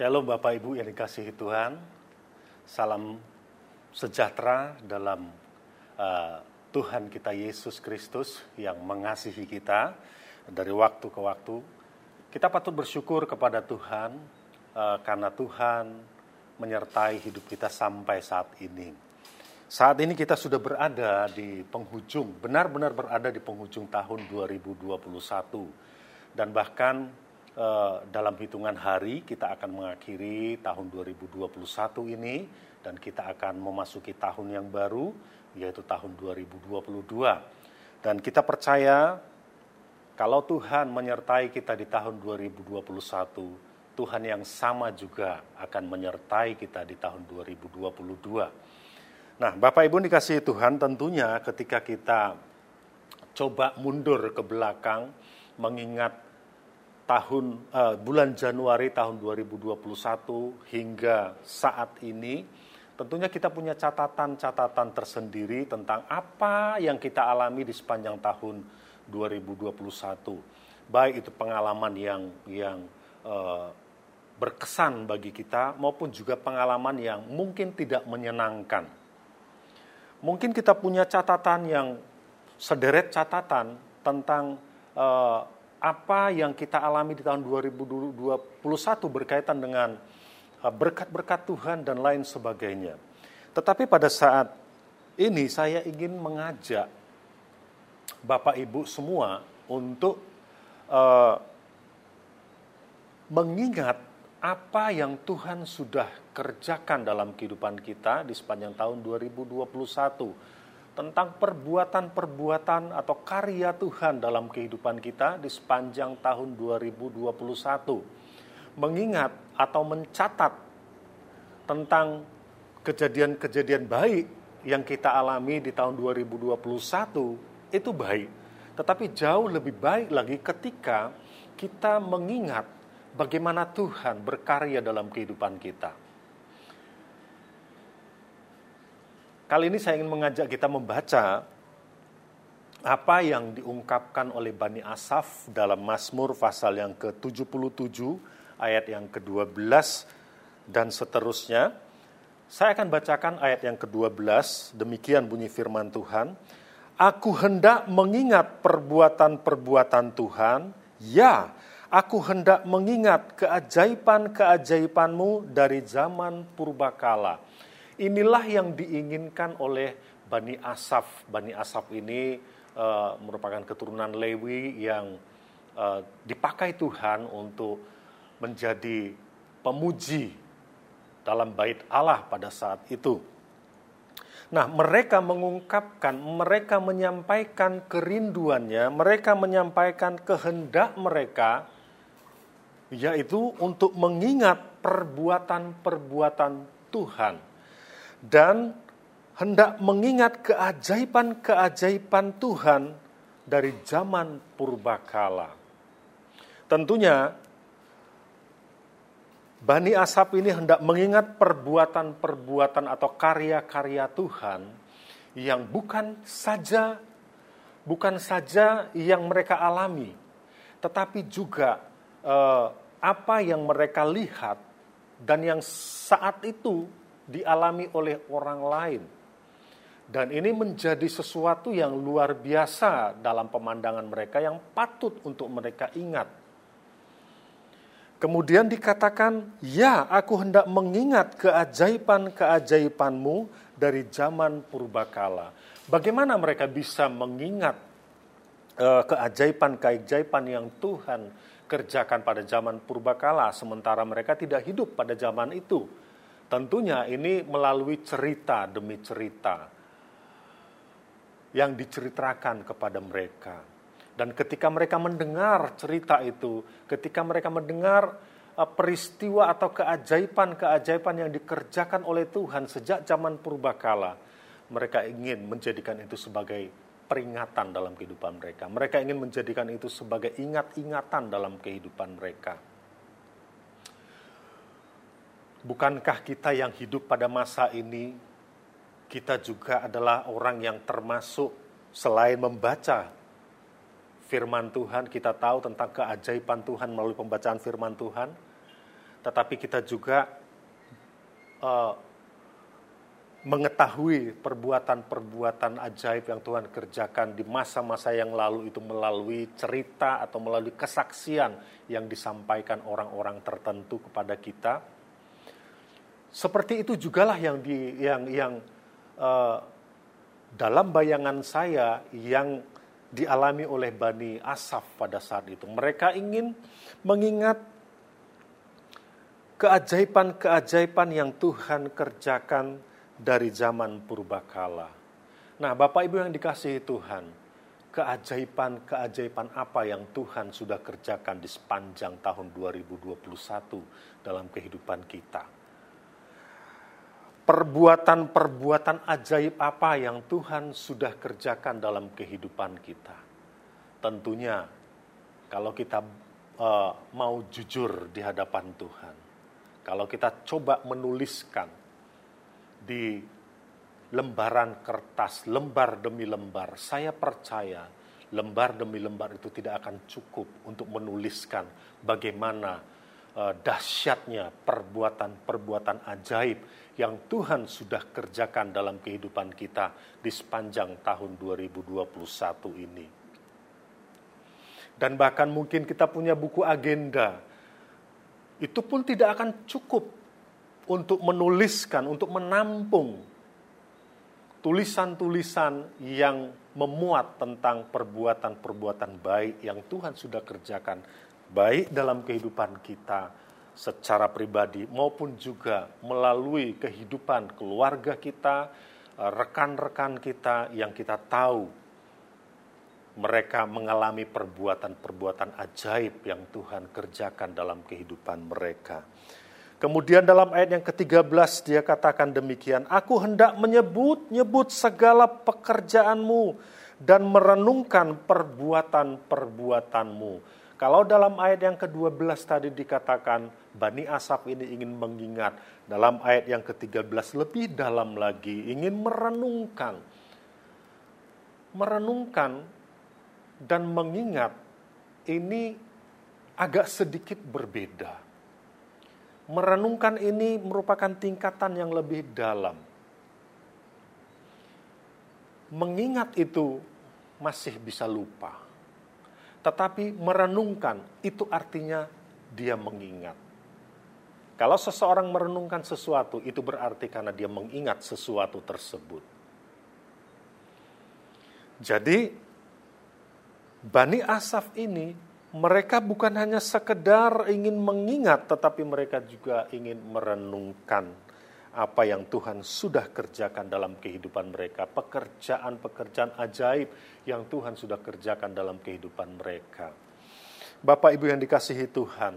Shalom Bapak Ibu yang dikasihi Tuhan. Salam sejahtera dalam uh, Tuhan kita Yesus Kristus yang mengasihi kita dari waktu ke waktu. Kita patut bersyukur kepada Tuhan uh, karena Tuhan menyertai hidup kita sampai saat ini. Saat ini kita sudah berada di penghujung, benar-benar berada di penghujung tahun 2021. Dan bahkan eh, dalam hitungan hari kita akan mengakhiri tahun 2021 ini dan kita akan memasuki tahun yang baru yaitu tahun 2022. Dan kita percaya kalau Tuhan menyertai kita di tahun 2021, Tuhan yang sama juga akan menyertai kita di tahun 2022. Nah, Bapak Ibu dikasih Tuhan tentunya ketika kita coba mundur ke belakang mengingat tahun uh, bulan Januari tahun 2021 hingga saat ini tentunya kita punya catatan-catatan tersendiri tentang apa yang kita alami di sepanjang tahun 2021 baik itu pengalaman yang yang uh, berkesan bagi kita maupun juga pengalaman yang mungkin tidak menyenangkan. Mungkin kita punya catatan yang sederet catatan tentang uh, apa yang kita alami di tahun 2021 berkaitan dengan uh, berkat-berkat Tuhan dan lain sebagainya. Tetapi pada saat ini saya ingin mengajak Bapak Ibu semua untuk uh, mengingat apa yang Tuhan sudah kerjakan dalam kehidupan kita di sepanjang tahun 2021 tentang perbuatan-perbuatan atau karya Tuhan dalam kehidupan kita di sepanjang tahun 2021. Mengingat atau mencatat tentang kejadian-kejadian baik yang kita alami di tahun 2021 itu baik. Tetapi jauh lebih baik lagi ketika kita mengingat bagaimana Tuhan berkarya dalam kehidupan kita. Kali ini saya ingin mengajak kita membaca apa yang diungkapkan oleh Bani Asaf dalam Mazmur pasal yang ke-77 ayat yang ke-12 dan seterusnya. Saya akan bacakan ayat yang ke-12, demikian bunyi firman Tuhan. Aku hendak mengingat perbuatan-perbuatan Tuhan, ya Aku hendak mengingat keajaiban-keajaibanmu dari zaman purbakala. Inilah yang diinginkan oleh Bani Asaf. Bani Asaf ini uh, merupakan keturunan Lewi yang uh, dipakai Tuhan untuk menjadi pemuji dalam bait Allah pada saat itu. Nah, mereka mengungkapkan, mereka menyampaikan kerinduannya, mereka menyampaikan kehendak mereka yaitu untuk mengingat perbuatan-perbuatan Tuhan dan hendak mengingat keajaiban-keajaiban Tuhan dari zaman purbakala. Tentunya Bani Asap ini hendak mengingat perbuatan-perbuatan atau karya-karya Tuhan yang bukan saja bukan saja yang mereka alami, tetapi juga eh, apa yang mereka lihat dan yang saat itu dialami oleh orang lain. Dan ini menjadi sesuatu yang luar biasa dalam pemandangan mereka yang patut untuk mereka ingat. Kemudian dikatakan, "Ya, aku hendak mengingat keajaiban-keajaibanmu dari zaman purbakala." Bagaimana mereka bisa mengingat uh, keajaiban-keajaiban yang Tuhan kerjakan pada zaman purbakala sementara mereka tidak hidup pada zaman itu. Tentunya ini melalui cerita demi cerita yang diceritakan kepada mereka. Dan ketika mereka mendengar cerita itu, ketika mereka mendengar uh, peristiwa atau keajaiban-keajaiban yang dikerjakan oleh Tuhan sejak zaman purbakala, mereka ingin menjadikan itu sebagai peringatan dalam kehidupan mereka. Mereka ingin menjadikan itu sebagai ingat-ingatan dalam kehidupan mereka. Bukankah kita yang hidup pada masa ini, kita juga adalah orang yang termasuk selain membaca firman Tuhan, kita tahu tentang keajaiban Tuhan melalui pembacaan firman Tuhan, tetapi kita juga uh, mengetahui perbuatan-perbuatan ajaib yang Tuhan kerjakan di masa-masa yang lalu itu melalui cerita atau melalui kesaksian yang disampaikan orang-orang tertentu kepada kita. Seperti itu jugalah yang di yang yang uh, dalam bayangan saya yang dialami oleh Bani Asaf pada saat itu. Mereka ingin mengingat keajaiban-keajaiban yang Tuhan kerjakan dari zaman purbakala. Nah, Bapak Ibu yang dikasihi Tuhan, keajaiban-keajaiban apa yang Tuhan sudah kerjakan di sepanjang tahun 2021 dalam kehidupan kita? Perbuatan-perbuatan ajaib apa yang Tuhan sudah kerjakan dalam kehidupan kita? Tentunya, kalau kita uh, mau jujur di hadapan Tuhan, kalau kita coba menuliskan di lembaran kertas, lembar demi lembar. Saya percaya lembar demi lembar itu tidak akan cukup untuk menuliskan bagaimana uh, dahsyatnya perbuatan-perbuatan ajaib yang Tuhan sudah kerjakan dalam kehidupan kita di sepanjang tahun 2021 ini. Dan bahkan mungkin kita punya buku agenda, itu pun tidak akan cukup untuk menuliskan, untuk menampung tulisan-tulisan yang memuat tentang perbuatan-perbuatan baik yang Tuhan sudah kerjakan, baik dalam kehidupan kita secara pribadi maupun juga melalui kehidupan keluarga kita, rekan-rekan kita yang kita tahu mereka mengalami perbuatan-perbuatan ajaib yang Tuhan kerjakan dalam kehidupan mereka. Kemudian dalam ayat yang ke-13 dia katakan demikian, Aku hendak menyebut-nyebut segala pekerjaanmu dan merenungkan perbuatan-perbuatanmu. Kalau dalam ayat yang ke-12 tadi dikatakan, Bani Asaf ini ingin mengingat. Dalam ayat yang ke-13 lebih dalam lagi, ingin merenungkan. Merenungkan dan mengingat ini agak sedikit berbeda merenungkan ini merupakan tingkatan yang lebih dalam. Mengingat itu masih bisa lupa. Tetapi merenungkan itu artinya dia mengingat. Kalau seseorang merenungkan sesuatu, itu berarti karena dia mengingat sesuatu tersebut. Jadi, Bani Asaf ini mereka bukan hanya sekedar ingin mengingat, tetapi mereka juga ingin merenungkan apa yang Tuhan sudah kerjakan dalam kehidupan mereka, pekerjaan-pekerjaan ajaib yang Tuhan sudah kerjakan dalam kehidupan mereka. Bapak Ibu yang dikasihi Tuhan,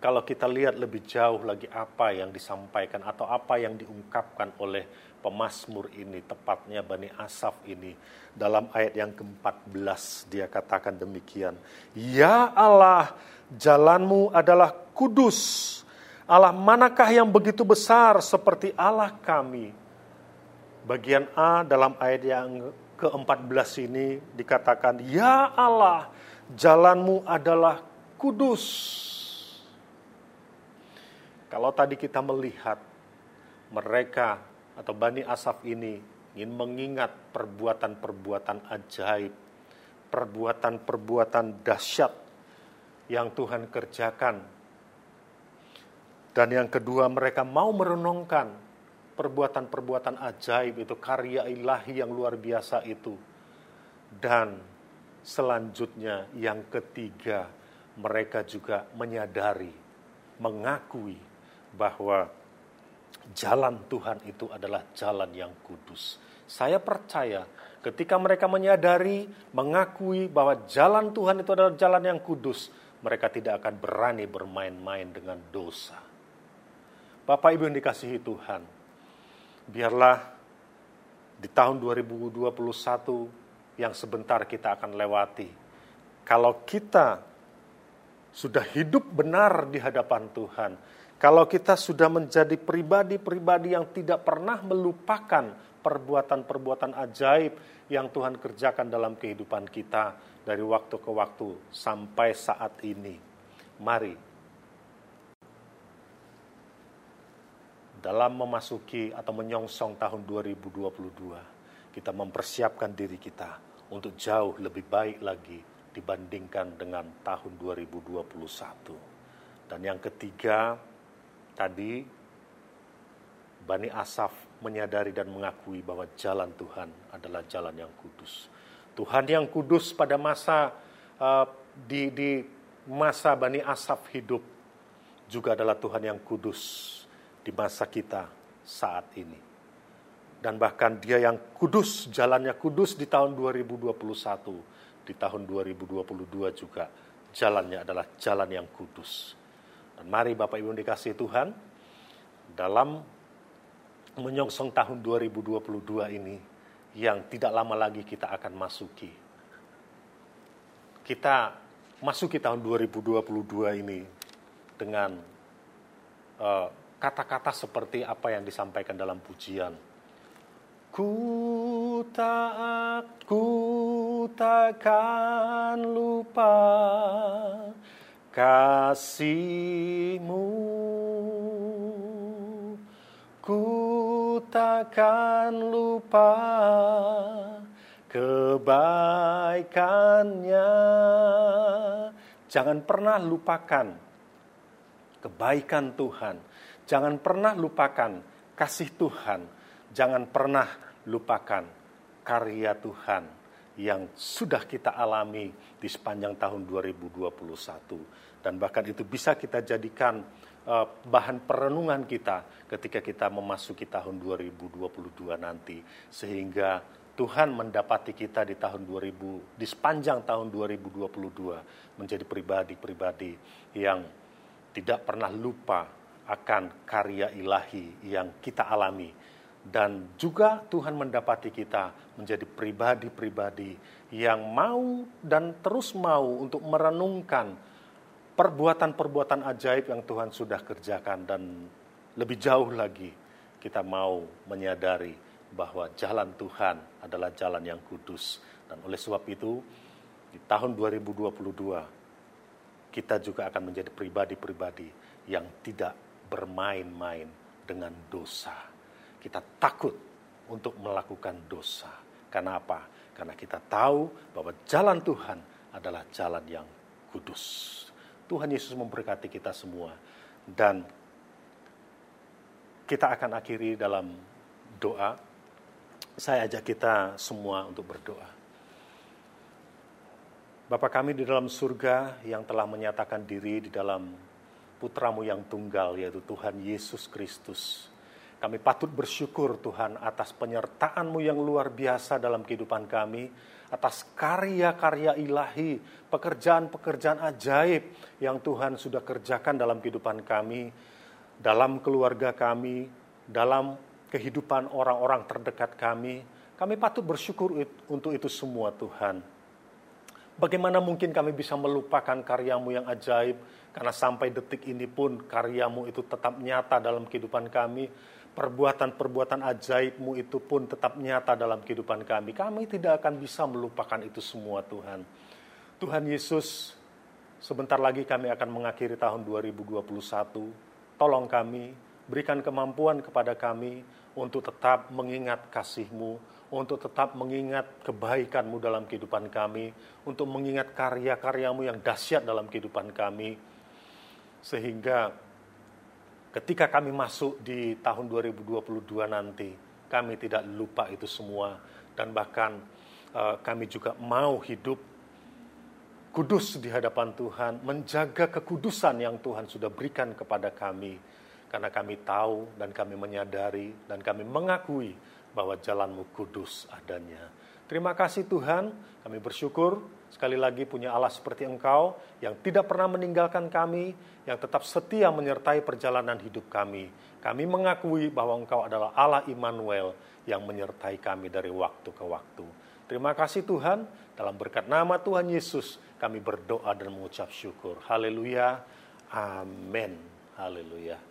kalau kita lihat lebih jauh lagi apa yang disampaikan atau apa yang diungkapkan oleh pemazmur ini, tepatnya Bani Asaf ini, dalam ayat yang ke-14 dia katakan demikian. Ya Allah, jalanmu adalah kudus. Allah manakah yang begitu besar seperti Allah kami? Bagian A dalam ayat yang ke-14 ini dikatakan, Ya Allah, jalanmu adalah kudus. Kalau tadi kita melihat mereka atau Bani Asaf ini ingin mengingat perbuatan-perbuatan ajaib, perbuatan-perbuatan dahsyat yang Tuhan kerjakan. Dan yang kedua, mereka mau merenungkan perbuatan-perbuatan ajaib itu, karya ilahi yang luar biasa itu. Dan selanjutnya, yang ketiga, mereka juga menyadari, mengakui bahwa jalan Tuhan itu adalah jalan yang kudus. Saya percaya ketika mereka menyadari, mengakui bahwa jalan Tuhan itu adalah jalan yang kudus, mereka tidak akan berani bermain-main dengan dosa. Bapak Ibu yang dikasihi Tuhan, biarlah di tahun 2021 yang sebentar kita akan lewati, kalau kita sudah hidup benar di hadapan Tuhan, kalau kita sudah menjadi pribadi-pribadi yang tidak pernah melupakan perbuatan-perbuatan ajaib yang Tuhan kerjakan dalam kehidupan kita dari waktu ke waktu sampai saat ini. Mari dalam memasuki atau menyongsong tahun 2022, kita mempersiapkan diri kita untuk jauh lebih baik lagi dibandingkan dengan tahun 2021. Dan yang ketiga, tadi Bani Asaf menyadari dan mengakui bahwa jalan Tuhan adalah jalan yang kudus. Tuhan yang kudus pada masa uh, di, di masa Bani Asaf hidup juga adalah Tuhan yang kudus di masa kita saat ini. Dan bahkan dia yang kudus, jalannya kudus di tahun 2021, di tahun 2022 juga jalannya adalah jalan yang kudus. Dan mari Bapak Ibu dikasih Tuhan, dalam menyongsong tahun 2022 ini yang tidak lama lagi kita akan masuki. Kita masuki tahun 2022 ini dengan eh, kata-kata seperti apa yang disampaikan dalam pujian. Ku tak, ku takkan lupa kasihmu. Ku takkan lupa kebaikannya. Jangan pernah lupakan kebaikan Tuhan. Jangan pernah lupakan kasih Tuhan. Jangan pernah lupakan karya Tuhan yang sudah kita alami di sepanjang tahun 2021 dan bahkan itu bisa kita jadikan uh, bahan perenungan kita ketika kita memasuki tahun 2022 nanti sehingga Tuhan mendapati kita di tahun 2000 di sepanjang tahun 2022 menjadi pribadi-pribadi yang tidak pernah lupa akan karya ilahi yang kita alami dan juga Tuhan mendapati kita menjadi pribadi-pribadi yang mau dan terus mau untuk merenungkan perbuatan-perbuatan ajaib yang Tuhan sudah kerjakan dan lebih jauh lagi kita mau menyadari bahwa jalan Tuhan adalah jalan yang kudus. Dan oleh sebab itu, di tahun 2022, kita juga akan menjadi pribadi-pribadi yang tidak bermain-main dengan dosa. Kita takut untuk melakukan dosa. Karena apa? Karena kita tahu bahwa jalan Tuhan adalah jalan yang kudus. Tuhan Yesus memberkati kita semua. Dan kita akan akhiri dalam doa saya ajak kita semua untuk berdoa. Bapa kami di dalam surga yang telah menyatakan diri di dalam putramu yang tunggal yaitu Tuhan Yesus Kristus. Kami patut bersyukur Tuhan atas penyertaanmu yang luar biasa dalam kehidupan kami, atas karya-karya ilahi, pekerjaan-pekerjaan ajaib yang Tuhan sudah kerjakan dalam kehidupan kami, dalam keluarga kami, dalam kehidupan orang-orang terdekat kami. Kami patut bersyukur untuk itu semua Tuhan. Bagaimana mungkin kami bisa melupakan karyamu yang ajaib, karena sampai detik ini pun karyamu itu tetap nyata dalam kehidupan kami, perbuatan-perbuatan ajaibmu itu pun tetap nyata dalam kehidupan kami. Kami tidak akan bisa melupakan itu semua Tuhan. Tuhan Yesus, sebentar lagi kami akan mengakhiri tahun 2021. Tolong kami, berikan kemampuan kepada kami untuk tetap mengingat kasih-Mu, untuk tetap mengingat kebaikan-Mu dalam kehidupan kami, untuk mengingat karya-karya-Mu yang dahsyat dalam kehidupan kami, sehingga ketika kami masuk di tahun 2022 nanti, kami tidak lupa itu semua, dan bahkan uh, kami juga mau hidup kudus di hadapan Tuhan, menjaga kekudusan yang Tuhan sudah berikan kepada kami. Karena kami tahu dan kami menyadari dan kami mengakui bahwa jalanmu kudus adanya. Terima kasih Tuhan, kami bersyukur sekali lagi punya Allah seperti Engkau yang tidak pernah meninggalkan kami, yang tetap setia menyertai perjalanan hidup kami. Kami mengakui bahwa Engkau adalah Allah Immanuel yang menyertai kami dari waktu ke waktu. Terima kasih Tuhan, dalam berkat nama Tuhan Yesus kami berdoa dan mengucap syukur. Haleluya. Amin. Haleluya.